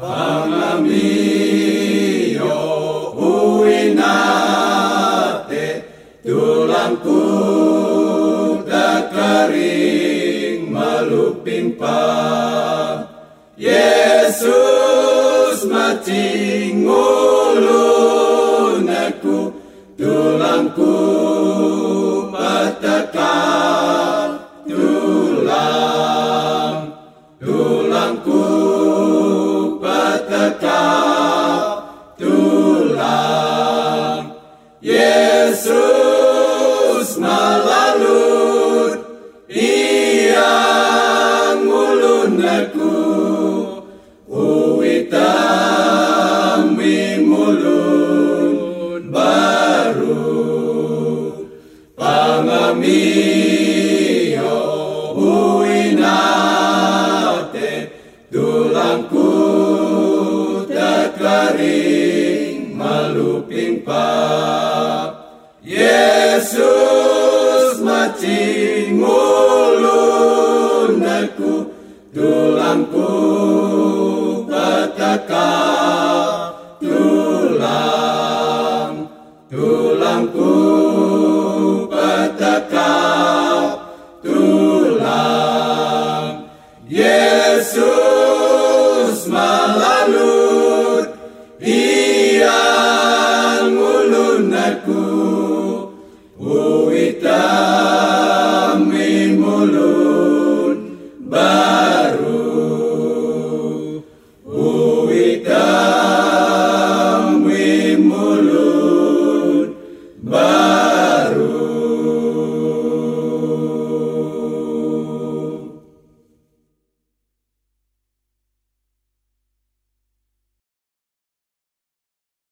Pangamio uinate tulangku tak kering maluping pa Yesus macing ulun aku tulangku pataka Yesus malalut iyang ulun aku mulun baru pangamio uinate tulangku tak maluping pa Yesus macing ulun aku tulangku pataka tulang tulangku uitami mulun